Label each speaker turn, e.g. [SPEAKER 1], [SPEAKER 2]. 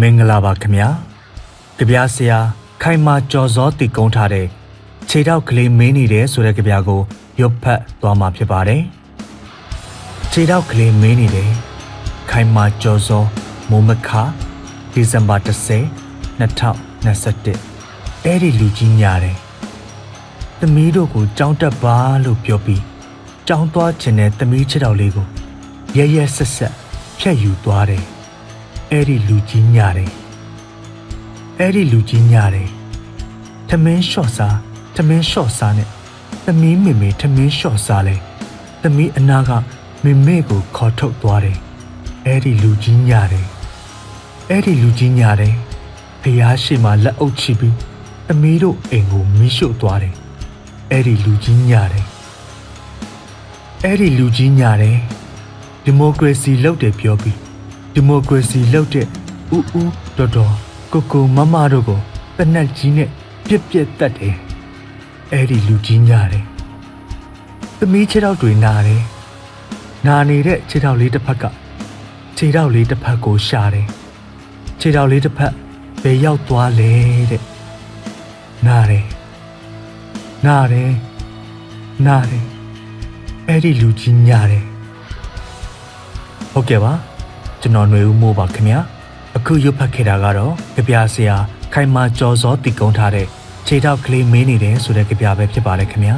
[SPEAKER 1] မင်္ဂလာပါခင်ဗျာကြပြဆရာခိုင်မာကြော်စောတည်ကုန်းထားတဲ့ခြေထောက်ကလေးမင်းနေတယ်ဆိုတဲ့ကြပြကိုရွတ်ဖတ်သွားမှာဖြစ်ပါတယ်ခြေထောက်ကလေးမင်းနေတယ်ခိုင်မာကြော်စောမိုးမခဒီဇင်ဘာ10 2021အဲ့ဒီလူကြီးညာတယ်သမီးတို့ကိုကြောင်းတက်ပါလို့ပြောပြီးကြောင်းသွားခြင်းတဲ့သမီးခြေထောက်လေးကိုရဲရဲဆက်ဆက်ဖြတ်ယူသွားတယ် အဲ့ဒီလူကြီးညာတယ်အဲ့ဒီလူကြီးညာတယ်ထမင်းလျှော့စားထမင်းလျှော့စားနဲ့သမီးမေမေထမင်းလျှော့စားလဲသမီးအနာကမေမေကိုခေါ်ထုတ်သွားတယ်အဲ့ဒီလူကြီးညာတယ်အဲ့ဒီလူကြီးညာတယ်ဖျားရှိမှလက်အုပ်ချပြီးသမီးတို့အိမ်ကိုမီးရှို့သွားတယ်အဲ့ဒီလူကြီးညာတယ်အဲ့ဒီလူကြီးညာတယ်ဒီမိုကရေစီလုပ်တယ်ပြောပြီး ဒီမိုကရေစီလောက်တဲ့ဥဥတော်တော်ကိုကိုမမတို့ကိုတနက်ကြီးနဲ့ပြက်ပြက်တတ်တယ်အဲ့ဒီလူကြီးညာတယ်သမီးခြေထောက်တွေနာတယ်နာနေတဲ့ခြေထောက်လေးတစ်ဖက်ကခြေထောက်လေးတစ်ဖက်ကိုရှာတယ်ခြေထောက်လေးတစ်ဖက်ဘယ်ရောက်သွားလဲတဲ့နာတယ်နာတယ်နာတယ်အဲ့ဒီလူကြီးညာတယ်ဟုတ်ကဲ့ပါ ကျွန်တော်ຫນွေဦးမိုးပါခင်ဗျာအခုရွတ်ဖတ်ခဲ့တာကတော့ကြပြဆရာခိုင်မာကြော်စောတည်ကုန်းထားတဲ့ခြေထောက်ကလေးမင်းနေတယ်ဆိုတဲ့ကြပြပဲဖြစ်ပါတယ်ခင်ဗျာ